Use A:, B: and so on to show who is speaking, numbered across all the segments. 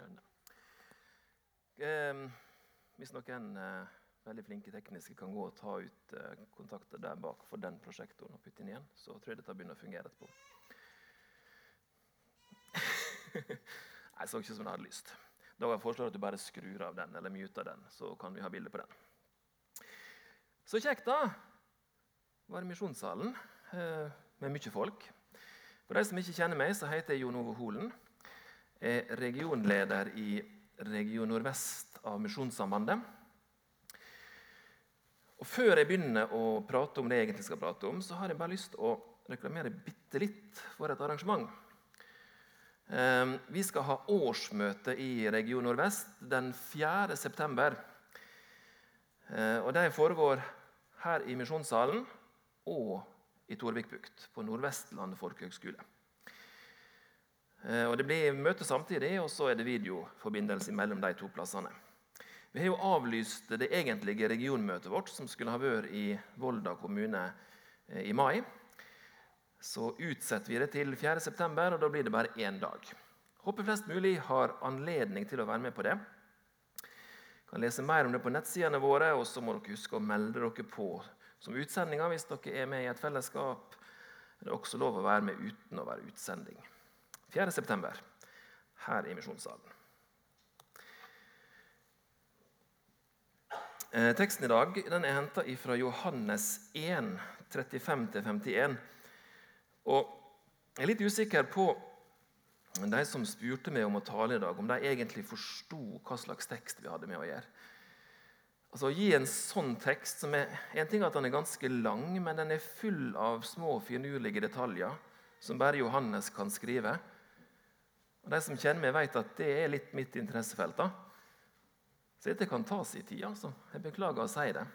A: grønne. Eh, hvis noen eh, veldig flinke tekniske kan gå og ta ut eh, kontakter der bak for den prosjektoren og putte inn igjen, så tror jeg dette begynner å fungere etterpå. Nei, så ikke som jeg hadde lyst. Da jeg foreslår at du bare skrur av den eller muter den, så kan vi ha bilde på den. Så kjekt, da! Var i misjonssalen eh, med mye folk. For de som ikke kjenner meg, så heter jeg Jon Ove Holen. Er regionleder i Region Nordvest av Misjonssambandet. Og Før jeg begynner å prate om det jeg egentlig skal prate om, så har jeg bare lyst til å reklamere bitte litt for et arrangement. Ehm, vi skal ha årsmøte i Region Nordvest den 4. september. Ehm, og Det foregår her i Misjonssalen og i Torvikbukt på Nordvestlandet folkehøgskole. Ehm, og Det blir møte samtidig, og så er det videoforbindelse mellom de to plassene. Vi har jo avlyst det egentlige regionmøtet vårt, som skulle ha vært i Volda kommune eh, i mai. Så utsetter vi det til 4.9, og da blir det bare én dag. Håper flest mulig har anledning til å være med på det. Vi kan lese mer om det på nettsidene våre, og så må dere huske å melde dere på som utsendinger hvis dere er med i et fellesskap. Det er også lov å være med uten å være utsending. 4.9. her i Misjonssalen. Eh, teksten i dag den er henta fra Johannes 1, 35-51. Og Jeg er litt usikker på de som spurte meg om å tale i dag, om de egentlig forsto hva slags tekst vi hadde med å gjøre. Altså Å gi en sånn tekst som er, En ting er at den er ganske lang, men den er full av små, finurlige detaljer som bare Johannes kan skrive. Og De som kjenner meg, vet at det er litt mitt interessefelt. da. Så dette kan ta sin tid. altså. Jeg beklager å si det.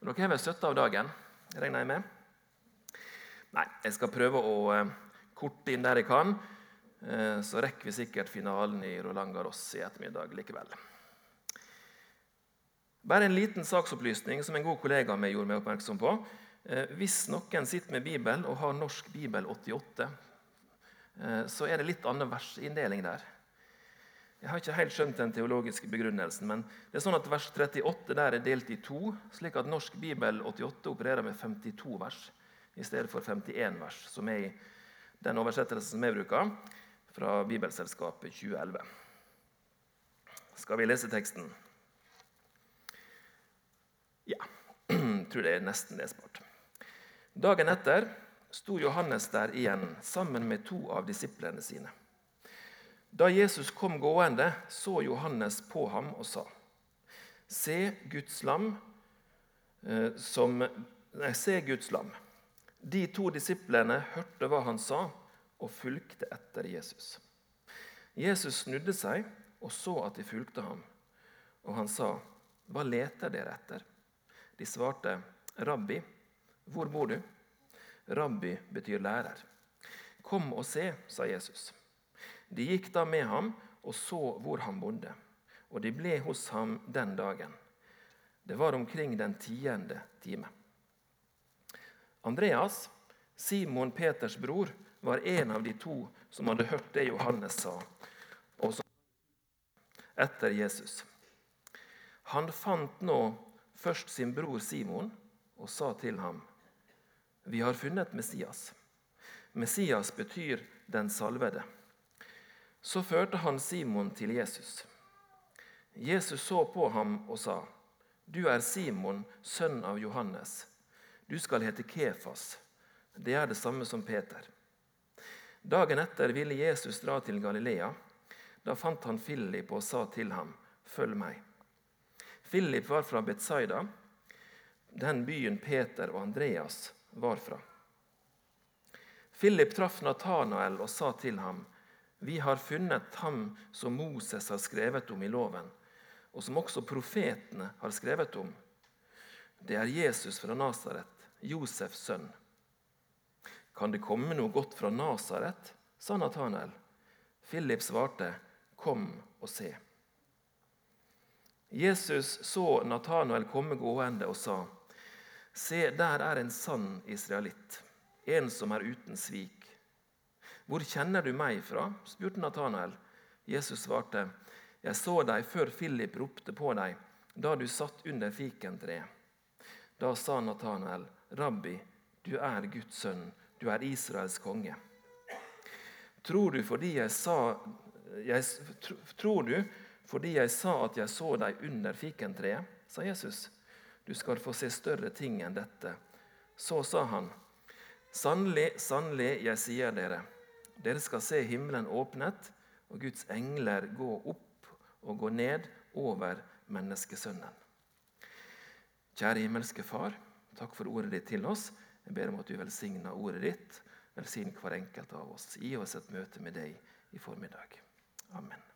A: Men dere har vel støtte av dagen, regner jeg med? Nei, jeg skal prøve å eh, korte inn der jeg kan. Eh, så rekker vi sikkert finalen i Roland Garros i ettermiddag likevel. Bare en liten saksopplysning som en god kollega av meg gjorde meg oppmerksom på. Eh, hvis noen sitter med Bibel og har Norsk Bibel 88, eh, så er det litt annen versinndeling der. Jeg har ikke helt skjønt den teologiske begrunnelsen, men det er sånn at vers 38 der er delt i to, slik at Norsk bibel 88 opererer med 52 vers i stedet for 51 vers, som er i den oversettelsen som jeg bruker, fra Bibelselskapet 2011. Skal vi lese teksten? Ja. Jeg tror det er nesten lesbart. Dagen etter sto Johannes der igjen sammen med to av disiplene sine. Da Jesus kom gående, så Johannes på ham og sa:" Se Guds lam, eh, som, nei, se Guds lam. De to disiplene hørte hva han sa, og fulgte etter Jesus. Jesus snudde seg og så at de fulgte ham, og han sa, 'Hva leter dere etter?' De svarte, 'Rabbi, hvor bor du?' Rabbi betyr lærer. 'Kom og se', sa Jesus. De gikk da med ham og så hvor han bodde, og de ble hos ham den dagen. Det var omkring den tiende time. Andreas, Simon Peters bror, var en av de to som hadde hørt det Johannes sa, og som etter Jesus. Han fant nå først sin bror Simon og sa til ham, 'Vi har funnet Messias.' Messias betyr 'den salvede'. Så førte han Simon til Jesus. Jesus så på ham og sa, 'Du er Simon, sønn av Johannes. Du skal hete Kefas.' Det er det samme som Peter. Dagen etter ville Jesus dra til Galilea. Da fant han Philip og sa til ham, 'Følg meg.' Philip var fra Betsaida, den byen Peter og Andreas var fra. Philip traff Natanael og sa til ham, vi har funnet ham som Moses har skrevet om i loven, og som også profetene har skrevet om. Det er Jesus fra Nasaret, Josefs sønn. Kan det komme noe godt fra Nasaret? sa Nathanael. Philip svarte, Kom og se. Jesus så Nathanael komme gående og sa, Se, der er en sann israelitt, en som er uten svik. 'Hvor kjenner du meg fra?' spurte Nathanael. Jesus svarte, 'Jeg så deg før Philip ropte på deg, da du satt under fikentreet.' Da sa Natanael, 'Rabbi, du er Guds sønn, du er Israels konge.' Tror du fordi jeg sa, jeg, tror du fordi jeg sa at jeg så deg under fikentreet? sa Jesus. Du skal få se større ting enn dette. Så sa han, Sannelig, sannelig, jeg sier dere, dere skal se himmelen åpnet og Guds engler gå opp og gå ned over menneskesønnen. Kjære himmelske Far, takk for ordet ditt til oss. Jeg ber om at du velsigner ordet ditt. Velsign hver enkelt av oss. Gi oss et møte med deg i formiddag. Amen.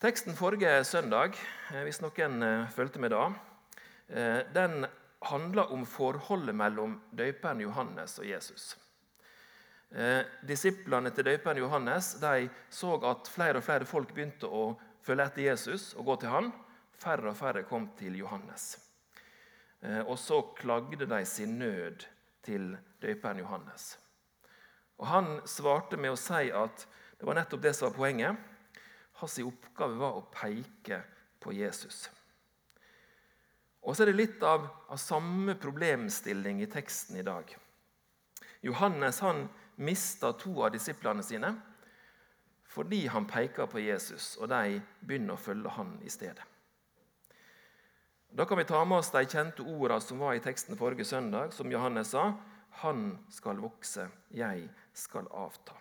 A: Teksten forrige søndag, eh, hvis noen eh, fulgte med da, eh, den handler om forholdet mellom døperen Johannes og Jesus. Disiplene til døperen Johannes de så at flere og flere folk begynte å følge etter Jesus og gå til han. Færre og færre kom til Johannes. Og så klagde de sin nød til døperen Johannes. Og Han svarte med å si at det var nettopp det som var poenget. Hans oppgave var å peke på Jesus. Og så er det litt av, av samme problemstilling i teksten i dag. Johannes han mista to av disiplene sine fordi han peker på Jesus, og de begynner å følge han i stedet. Da kan vi ta med oss de kjente ordene som var i teksten forrige søndag, som Johannes sa. Han skal vokse, jeg skal avta.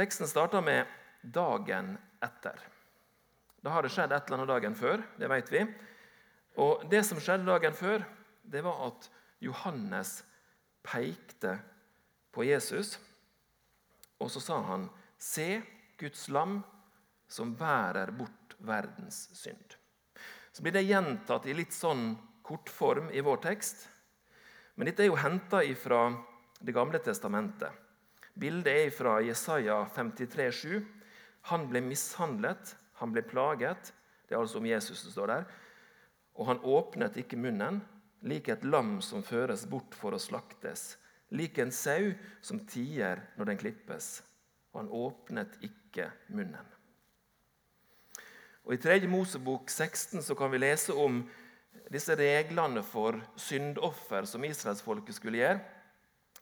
A: Teksten starter med 'dagen etter'. Da har det skjedd et eller annet dagen før. Det vet vi. Og Det som skjedde dagen før, det var at Johannes pekte på Jesus, og så sa han, 'Se Guds lam som bærer bort verdens synd'. Så blir det gjentatt i litt sånn kortform i vår tekst. Men dette er jo henta fra Det gamle testamentet. Bildet er fra Jesaja 53, 7. Han ble mishandlet, han ble plaget. Det er altså om Jesus som står der. Og han åpnet ikke munnen lik et lam som føres bort for å slaktes, lik en sau som tier når den klippes. Og han åpnet ikke munnen. Og I 3. Mosebok 16 så kan vi lese om disse reglene for syndoffer som israelsfolket skulle gjøre.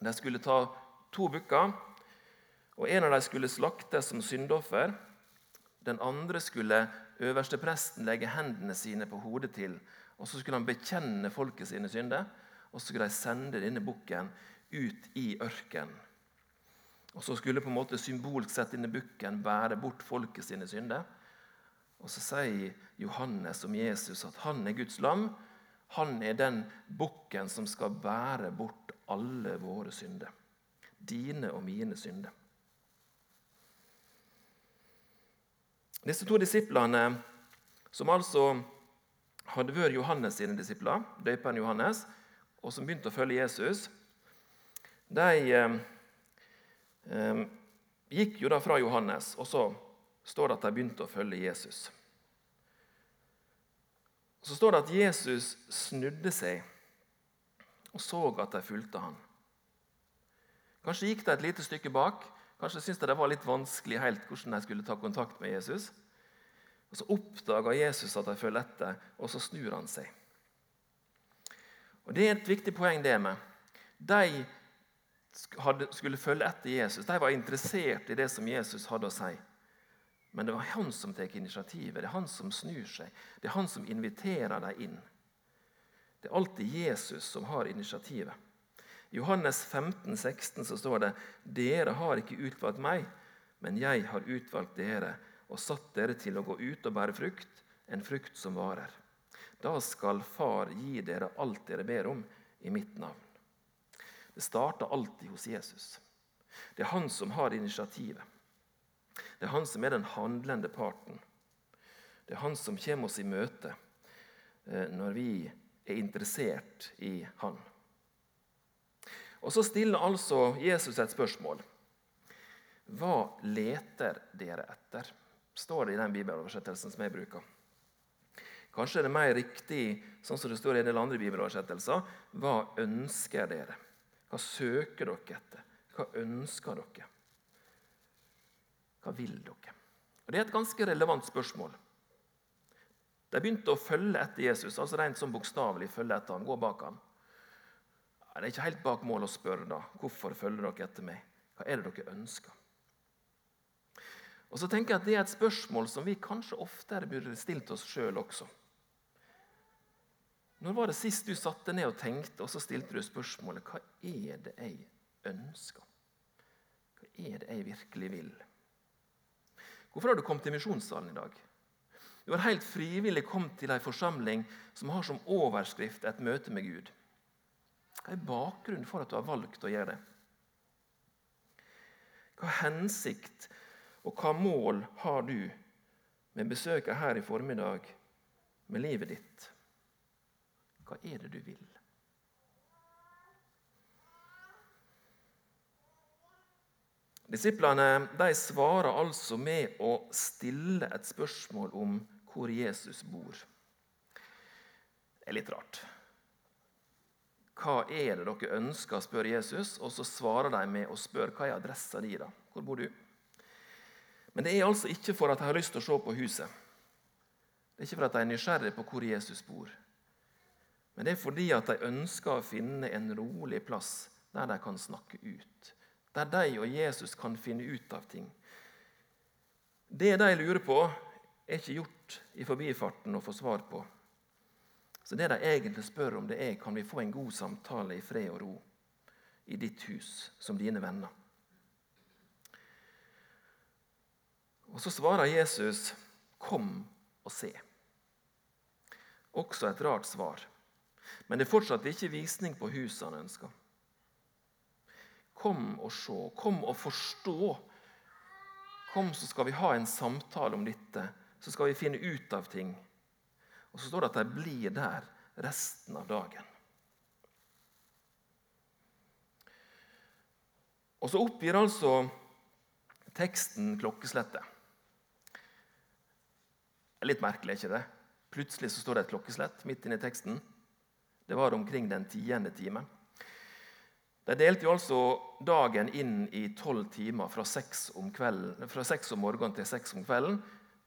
A: De skulle ta to bukker, og en av dem skulle slaktes som syndoffer. Den andre skulle øverstepresten legge hendene sine på hodet til og Så skulle han bekjenne folket sine synder, og så skulle de sende denne bukken ut i ørkenen. Og Så skulle på en måte symbolsk sett denne bukken bære bort folket sine synder. Og Så sier Johannes om Jesus at han er Guds lam. Han er den bukken som skal bære bort alle våre synder. Dine og mine synder. Disse to disiplene, som altså hadde vært Johannes sine disipler, døperen Johannes, og som begynte å følge Jesus, de eh, eh, gikk jo da fra Johannes, og så står det at de begynte å følge Jesus. Så står det at Jesus snudde seg og så at de fulgte han. Kanskje gikk de et lite stykke bak. Kanskje syntes de det var litt vanskelig helt hvordan de skulle ta kontakt med Jesus. Og Så oppdaga Jesus at de følger etter, og så snur han seg. Og Det er et viktig poeng, det med. De skulle følge etter Jesus. De var interessert i det som Jesus hadde å si. Men det var han som tar initiativet. Det er han som snur seg. Det er han som inviterer dem inn. Det er alltid Jesus som har initiativet. I Johannes 15, 16 så står det dere har ikke utvalgt meg, men jeg har utvalgt dere og satt dere til å gå ut og bære frukt, en frukt som varer. Da skal Far gi dere alt dere ber om i mitt navn. Det starter alltid hos Jesus. Det er han som har initiativet. Det er han som er den handlende parten. Det er han som kommer oss i møte eh, når vi er interessert i han. Og Så stiller altså Jesus et spørsmål. Hva leter dere etter? står det i den bibeloversettelsen som jeg bruker. Kanskje er det mer riktig, sånn som det står i en del andre bibeloversettelser, hva ønsker dere? Hva søker dere etter? Hva ønsker dere? Hva vil dere? Og Det er et ganske relevant spørsmål. De begynte å følge etter Jesus, altså rent som bokstavelig følge etter han, gå bak han. Det er ikke helt bak mål å spørre da. Hvorfor følger dere etter meg? Hva er det dere ønsker? Og så tenker jeg at Det er et spørsmål som vi kanskje oftere burde stilt oss sjøl også. Når var det sist du satte ned og tenkte, og så stilte du spørsmålet hva er det jeg ønsker? Hva er det jeg virkelig vil? Hvorfor har du kommet til misjonssalen i dag? Du har helt frivillig kommet til en forsamling som har som overskrift et møte med Gud. Hva er bakgrunnen for at du har valgt å gjøre det? Hva hensikt og hva mål har du med besøket her i formiddag med livet ditt? Hva er det du vil? Disiplene de svarer altså med å stille et spørsmål om hvor Jesus bor. Det er litt rart. Hva er det dere ønsker, spør Jesus, og så svarer de med å spørre hva er adressa di. da? Hvor bor du? Men det er altså ikke for at de har lyst til å se på huset. Det er ikke for at de er nysgjerrige på hvor Jesus bor. Men det er fordi at de ønsker å finne en rolig plass der de kan snakke ut. Der de og Jesus kan finne ut av ting. Det de lurer på, er ikke gjort i forbifarten å få svar på. Så det de egentlig spør om, det er kan vi få en god samtale i fred og ro i ditt hus som dine venner. Og Så svarer Jesus, 'Kom og se'. Også et rart svar. Men det er fortsatt ikke visning på huset han ønsker. Kom og se, kom og forstå. Kom, så skal vi ha en samtale om dette. Så skal vi finne ut av ting. Og så står det at de blir der resten av dagen. Og så oppgir altså teksten klokkeslettet. Litt merkelig, ikke det? Plutselig så står det et klokkeslett midt inne i teksten. Det var omkring den tiende time. De delte jo altså dagen inn i tolv timer fra seks, om fra seks om morgenen til seks om kvelden.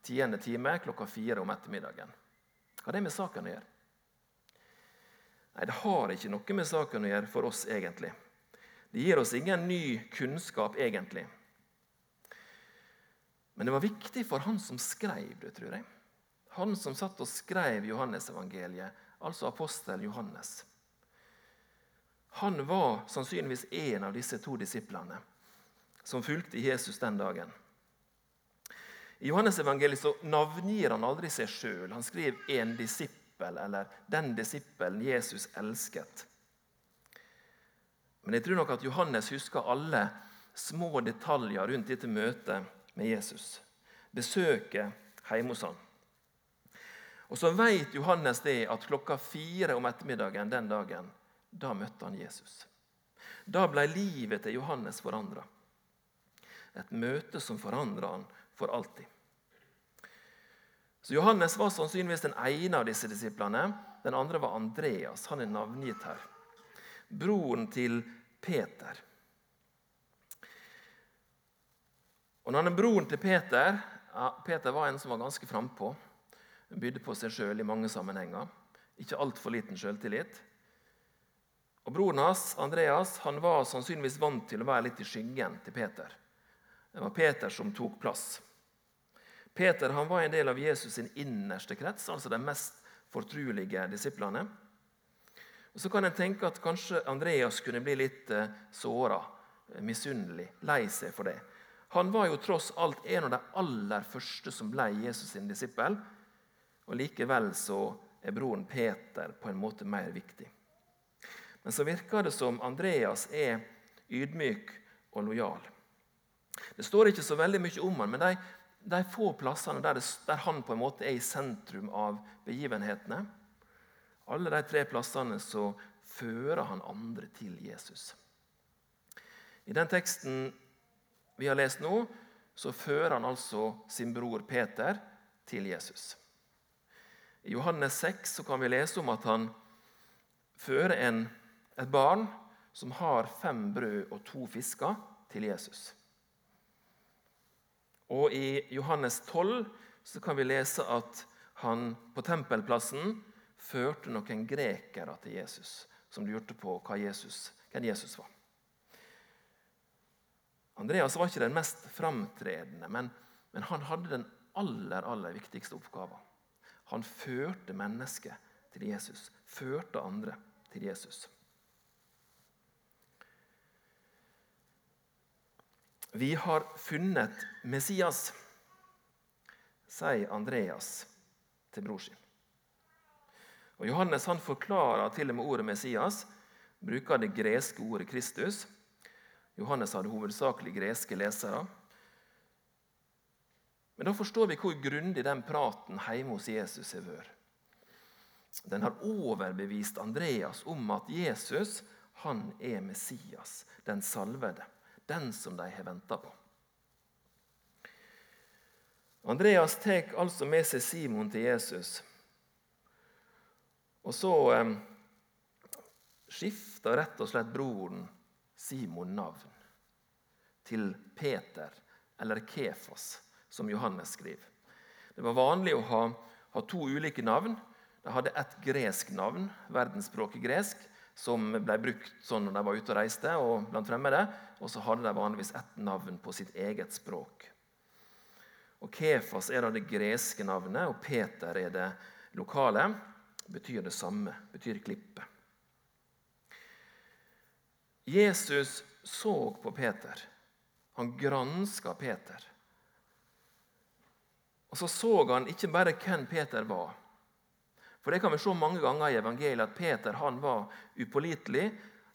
A: Tiende time klokka fire om ettermiddagen. Hva har det med saken å gjøre? Nei, Det har ikke noe med saken å gjøre for oss, egentlig. Det gir oss ingen ny kunnskap, egentlig. Men det var viktig for han som skrev det, tror jeg. Han som satt og skrev Johannesevangeliet, altså apostel Johannes. Han var sannsynligvis en av disse to disiplene som fulgte Jesus den dagen. I Johannes evangeliet så navngir han aldri seg sjøl. Han skriver 'en disippel' eller 'den disippelen Jesus elsket'. Men jeg tror nok at Johannes husker alle små detaljer rundt dette møtet med Jesus. Besøket hjemme hos han. Og så vet Johannes det at klokka fire om ettermiddagen den dagen, da møtte han Jesus. Da ble livet til Johannes forandra. Et møte som forandra han for alltid. Så Johannes var sannsynligvis den ene av disse disiplene. Den andre var Andreas. Han er navngitt her. Broren til Peter. Og når han er broren til Peter ja, Peter var en som var ganske frampå. Bydde på seg sjøl i mange sammenhenger. Ikke altfor liten sjøltillit. Og Broren hans, Andreas, han var sannsynligvis vant til å være litt i skyggen til Peter. Det var Peter som tok plass. Peter han var en del av Jesus sin innerste krets, altså de mest fortrulige disiplene. Og Så kan en tenke at kanskje Andreas kunne bli litt eh, såra, eh, misunnelig, lei seg for det. Han var jo tross alt en av de aller første som ble Jesus sin disippel. Og Likevel så er broren Peter på en måte mer viktig. Men så virker det som Andreas er ydmyk og lojal. Det står ikke så veldig mye om han, men de, de få plassene der, det, der, han på en måte er i sentrum av begivenhetene, alle de tre plassene så fører han andre til Jesus. I den teksten vi har lest nå, så fører han altså sin bror Peter til Jesus. I Johannes 6 så kan vi lese om at han fører en, et barn som har fem brød og to fisker, til Jesus. Og I Johannes 12 så kan vi lese at han på tempelplassen førte noen grekere til Jesus, som lurte på hva Jesus, hvem Jesus var. Andreas var ikke den mest framtredende, men, men han hadde den aller, aller viktigste oppgaven. Han førte mennesket til Jesus, førte andre til Jesus. Vi har funnet Messias, sier Andreas til bror sin. Og Johannes han forklarer til og med ordet Messias, bruker det greske ordet Kristus. Johannes hadde hovedsakelig greske lesere. Men da forstår vi hvor grundig den praten hjemme hos Jesus har vært. Den har overbevist Andreas om at Jesus han er Messias, den salvede den som de har venta på. Andreas tar altså med seg Simon til Jesus. Og så eh, skifter rett og slett broren Simon navn til Peter, eller Kefas, som Johannes skriver. Det var vanlig å ha, ha to ulike navn. De hadde ett gresk navn, verdensspråket gresk, som ble brukt sånn når de var ute og reiste og blant fremmede. Og så hadde de vanligvis ett navn på sitt eget språk. Og Kefas er det greske navnet, og Peter er det lokale. Betyr det samme, betyr klippet. Jesus så på Peter. Han granska Peter. Og så så han ikke bare hvem Peter var, for det kan vi se mange ganger i evangeliet at Peter han var upålitelig.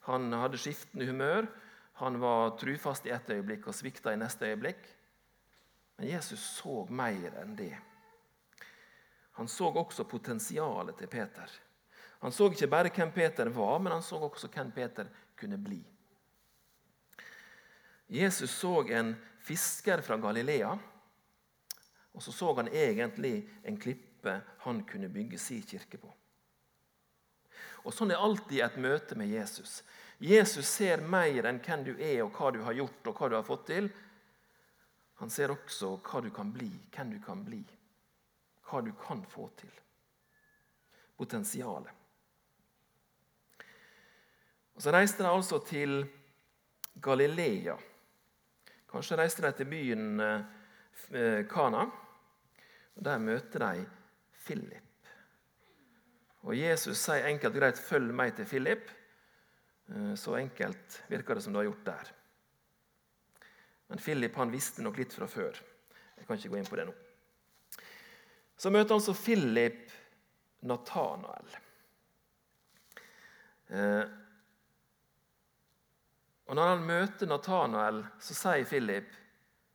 A: Han hadde skiftende humør. Han var trufast i ett øyeblikk og svikta i neste øyeblikk. Men Jesus så mer enn det. Han så også potensialet til Peter. Han så ikke bare hvem Peter var, men han så også hvem Peter kunne bli. Jesus så en fisker fra Galilea, og så så han egentlig en klippe klippe han kunne bygge sin kirke på. Og Sånn er alltid et møte med Jesus. Jesus ser mer enn hvem du er, og hva du har gjort og hva du har fått til. Han ser også hva du kan bli, hvem du kan bli, hva du kan få til. Potensialet. Og Så reiste de altså til Galilea. Kanskje reiste de til byen eh, Kana. og Der møter de Philip. Og Jesus sier enkelt og greit 'følg meg til Philip'. Eh, så enkelt virker det som du har gjort der. Men Philip han visste nok litt fra før. Jeg kan ikke gå inn på det nå. Så møter han så Philip Natanael. Eh, og Når han møter Natanael, så sier Philip,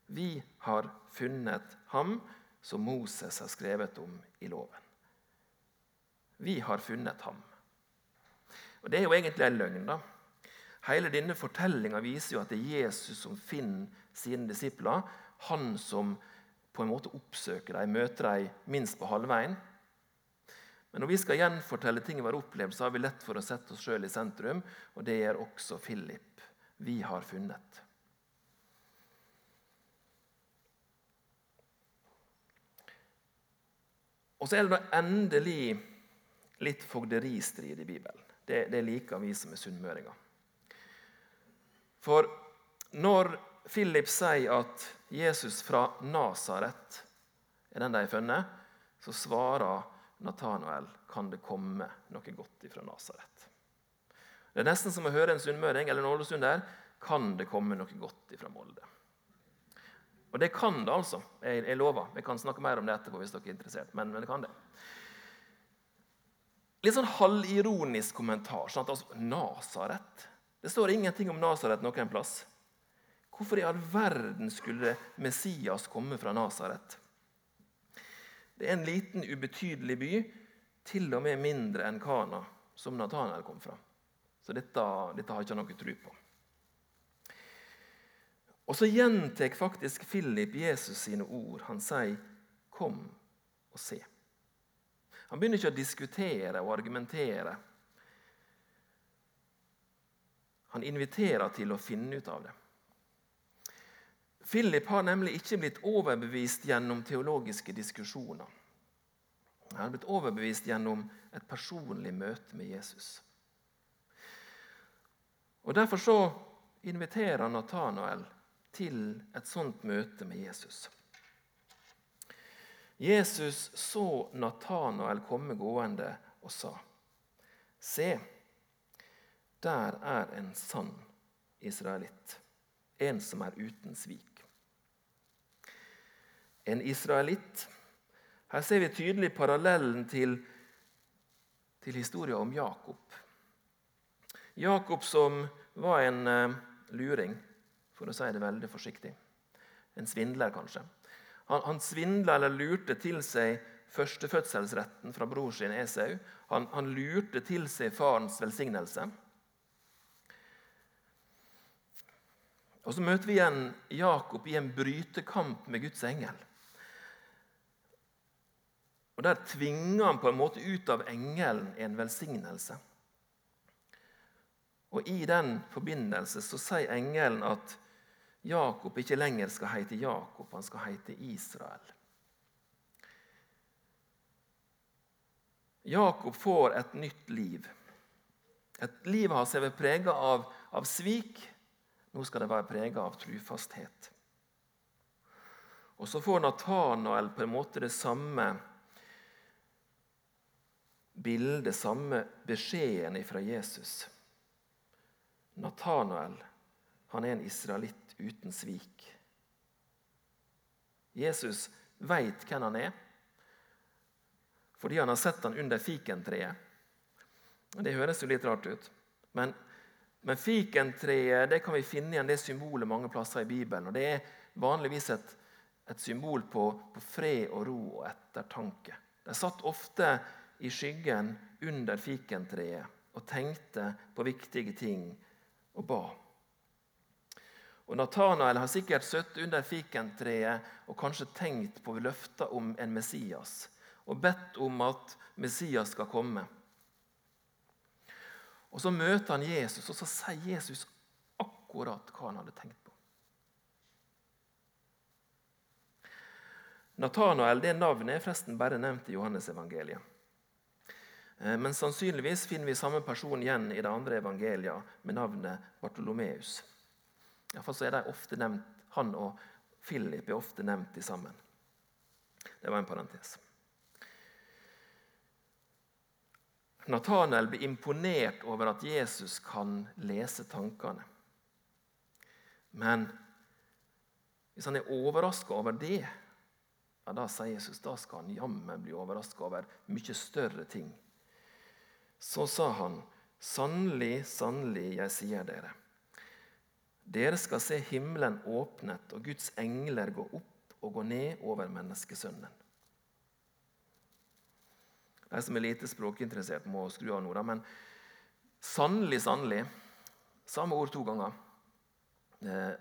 A: 'Vi har funnet ham som Moses har skrevet om i loven. Vi har funnet ham. Og Det er jo egentlig en løgn. da. Hele denne fortellinga viser jo at det er Jesus som finner sine disipler. Han som på en måte oppsøker dem, møter dem minst på halvveien. Men når vi skal gjenfortelle ting vi har opplevd, så har vi lett for å sette oss sjøl i sentrum. Og det gjør også Philip. Vi har funnet. Og så er det da endelig litt fogderistrid i Bibelen. Det, det liker vi som er sunnmøringer. For når Philip sier at Jesus fra Nasaret er den de har funnet, så svarer Natanael kan det komme noe godt ifra Nasaret. Det er nesten som å høre en sunnmøring eller en ålesunder. Kan det komme noe godt ifra Molde? Og det kan det, altså. Jeg, jeg lover. Vi kan snakke mer om det etterpå hvis dere er interessert. Men, men det kan det. Litt sånn halvironisk kommentar. Sånn at, Altså, Nasaret. Det står ingenting om Nasaret noen plass. Hvorfor i all verden skulle Messias komme fra Nasaret? Det er en liten, ubetydelig by, til og med mindre enn Kana, som Natanael kom fra. Så dette, dette har jeg ikke noe tro på. Og så gjentar faktisk Philip Jesus sine ord. Han sier, 'Kom og se'. Han begynner ikke å diskutere og argumentere. Han inviterer til å finne ut av det. Philip har nemlig ikke blitt overbevist gjennom teologiske diskusjoner. Han har blitt overbevist gjennom et personlig møte med Jesus. Og Derfor så inviterer Natanael til et sånt møte med Jesus. Jesus så Natanael komme gående og sa, Se, der er en sann israelitt, en som er uten svik. En israelitt Her ser vi tydelig parallellen til, til historien om Jakob. Jakob som var en uh, luring, for å si det veldig forsiktig. En svindler, kanskje. Han, han svindla eller lurte til seg førstefødselsretten fra bror sin Esau. Han, han lurte til seg farens velsignelse. Og Så møter vi igjen Jakob i en brytekamp med Guds engel. Og Der tvinger han på en måte ut av engelen en velsignelse. Og I den forbindelse så sier engelen at Jakob ikke lenger skal hete Jakob, han skal hete Israel. Jakob får et nytt liv. Et liv har seg prega av, av svik. Nå skal det være prega av trufasthet. Og så får Natanael på en måte det samme bildet, samme beskjeden fra Jesus. Natanael han er en israelitt uten svik. Jesus veit hvem han er, fordi han har sett han under fikentreet. Det høres jo litt rart ut, men, men fikentreet det kan vi finne igjen det symbolet mange plasser i Bibelen. og Det er vanligvis et, et symbol på, på, fred og ro og ettertanke. De satt ofte i skyggen under fikentreet og tenkte på viktige ting og ba. Og Natanael har sikkert sittet under fikentreet og kanskje tenkt på løfter om en Messias og bedt om at Messias skal komme. Og Så møter han Jesus, og så sier Jesus akkurat hva han hadde tenkt på. Natanael det navnet er forresten bare nevnt i Johannes-evangeliet. Eh, men sannsynligvis finner vi samme person igjen i det andre evangeliet med navnet Bartolomeus. Iallfall så er de ofte nevnt, Han og Philip er ofte nevnt i sammen. Det var en parentes. Nathanael blir imponert over at Jesus kan lese tankene. Men hvis han er overraska over det, ja, da sier Jesus da skal han jammen bli overraska over mye større ting. Så sa han, sannelig, sannelig, jeg sier dere. Dere skal se himmelen åpnet og Guds engler gå opp og gå ned over menneskesønnen. De som er lite språkinteressert, må skru av nå. Men sannelig, sannelig Samme ord to ganger. Eh,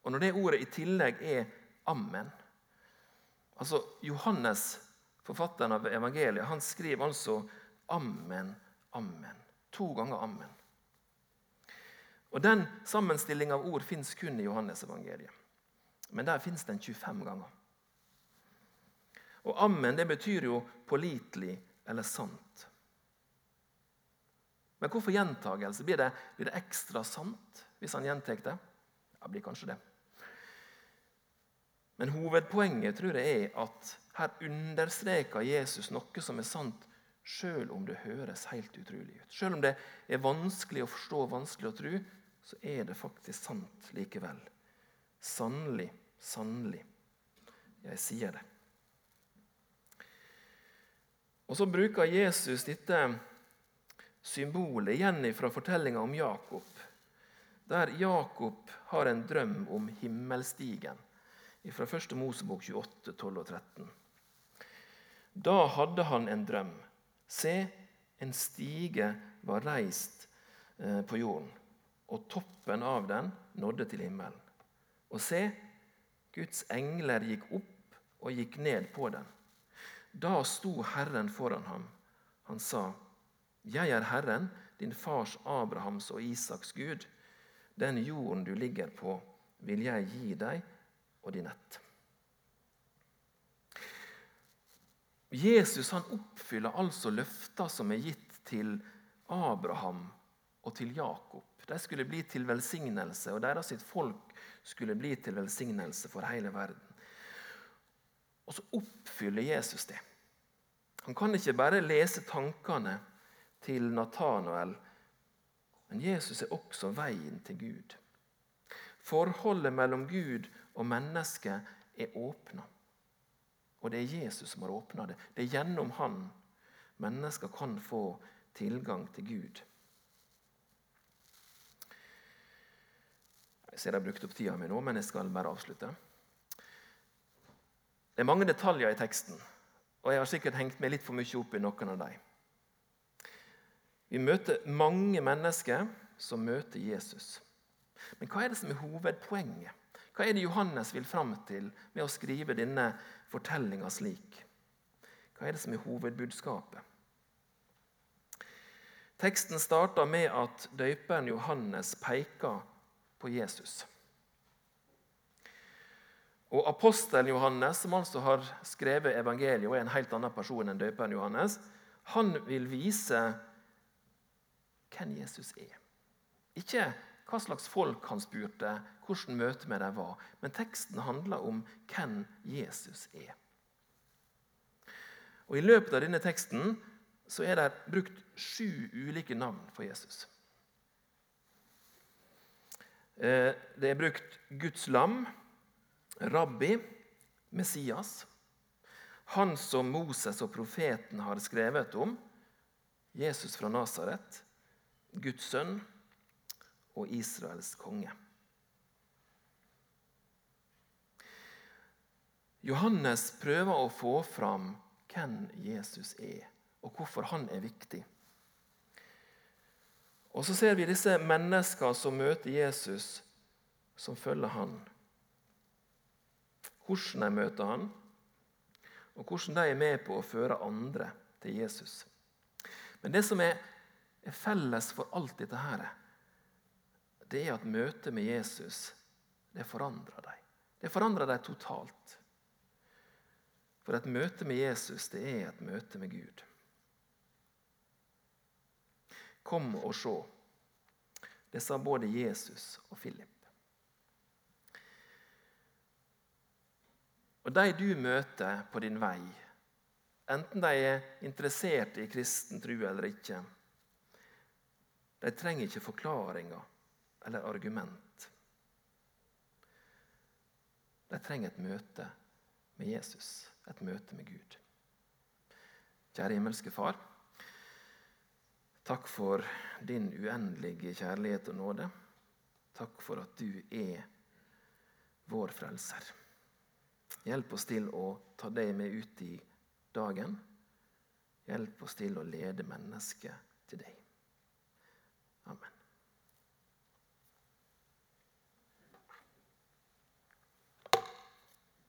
A: og når det ordet i tillegg er ammen Altså Johannes, forfatteren av evangeliet, han skriver altså ammen, ammen. To ganger ammen. Og Den sammenstillinga av ord fins kun i Johannes evangeliet. Men der fins den 25 ganger. Og ammen det betyr jo pålitelig eller sant. Men hvorfor gjentagelse? Blir det, blir det ekstra sant hvis han gjentar det? Ja, blir kanskje det. Men hovedpoenget tror jeg er at her understreker Jesus noe som er sant, sjøl om det høres helt utrolig ut. Sjøl om det er vanskelig å forstå, vanskelig å tro, så er det faktisk sant likevel. Sannelig, sannelig. Jeg sier det. Og Så bruker Jesus dette symbolet igjen fra fortellinga om Jakob, der Jakob har en drøm om himmelstigen, fra 1. Mosebok 28, 12 og 13. Da hadde han en drøm. Se, en stige var reist eh, på jorden, og toppen av den nådde til himmelen. Og se, Guds engler gikk opp og gikk ned på den. Da sto Herren foran ham. Han sa, 'Jeg er Herren, din fars Abrahams og Isaks Gud. Den jorden du ligger på, vil jeg gi deg og din ett. Jesus han oppfyller altså løfter som er gitt til Abraham og til Jakob. De skulle bli til velsignelse, og deres folk skulle bli til velsignelse for hele verden. Og så oppfyller Jesus det. Han kan ikke bare lese tankene til Natanael, men Jesus er også veien til Gud. Forholdet mellom Gud og mennesket er åpna. Og det er Jesus som har åpna det. Det er gjennom han mennesker kan få tilgang til Gud. Jeg ser jeg har brukt opp tida mi nå, men jeg skal bare avslutte. Det er mange detaljer i teksten, og jeg har sikkert hengt meg litt for mye opp i noen av dem. Vi møter mange mennesker som møter Jesus. Men hva er det som er hovedpoenget? Hva er det Johannes vil fram til med å skrive denne fortellinga slik? Hva er det som er hovedbudskapet? Teksten starter med at døperen Johannes peker på Jesus. Og Apostelen Johannes, som altså har skrevet evangeliet og er en helt annen person enn døperen Johannes, han vil vise hvem Jesus er. Ikke hva slags folk han spurte, hvordan møtet med dem var. Men teksten handler om hvem Jesus er. Og I løpet av denne teksten så er det brukt sju ulike navn for Jesus. Eh, det er brukt Guds lam, rabbi, Messias, han som Moses og profeten har skrevet om, Jesus fra Nasaret, Guds sønn og Israels konge. Johannes prøver å få fram hvem Jesus er, og hvorfor han er viktig. Og så ser vi disse menneskene som møter Jesus, som følger han. Hvordan de møter han, og hvordan de er med på å føre andre til Jesus. Men det som er, er felles for alt dette her, det er at møtet med Jesus det forandrer dem. Det forandrer dem totalt. For et møte med Jesus det er et møte med Gud. Kom og se. Det sa både Jesus og Philip. Og de du møter på din vei, enten de er interessert i kristen tro eller ikke, de trenger ikke forklaringer eller argument. De trenger et møte med Jesus, et møte med Gud. Kjære himmelske Far. Takk for din uendelige kjærlighet og nåde. Takk for at du er vår frelser. Hjelp oss til å ta deg med ut i dagen. Hjelp oss til å lede mennesket til deg.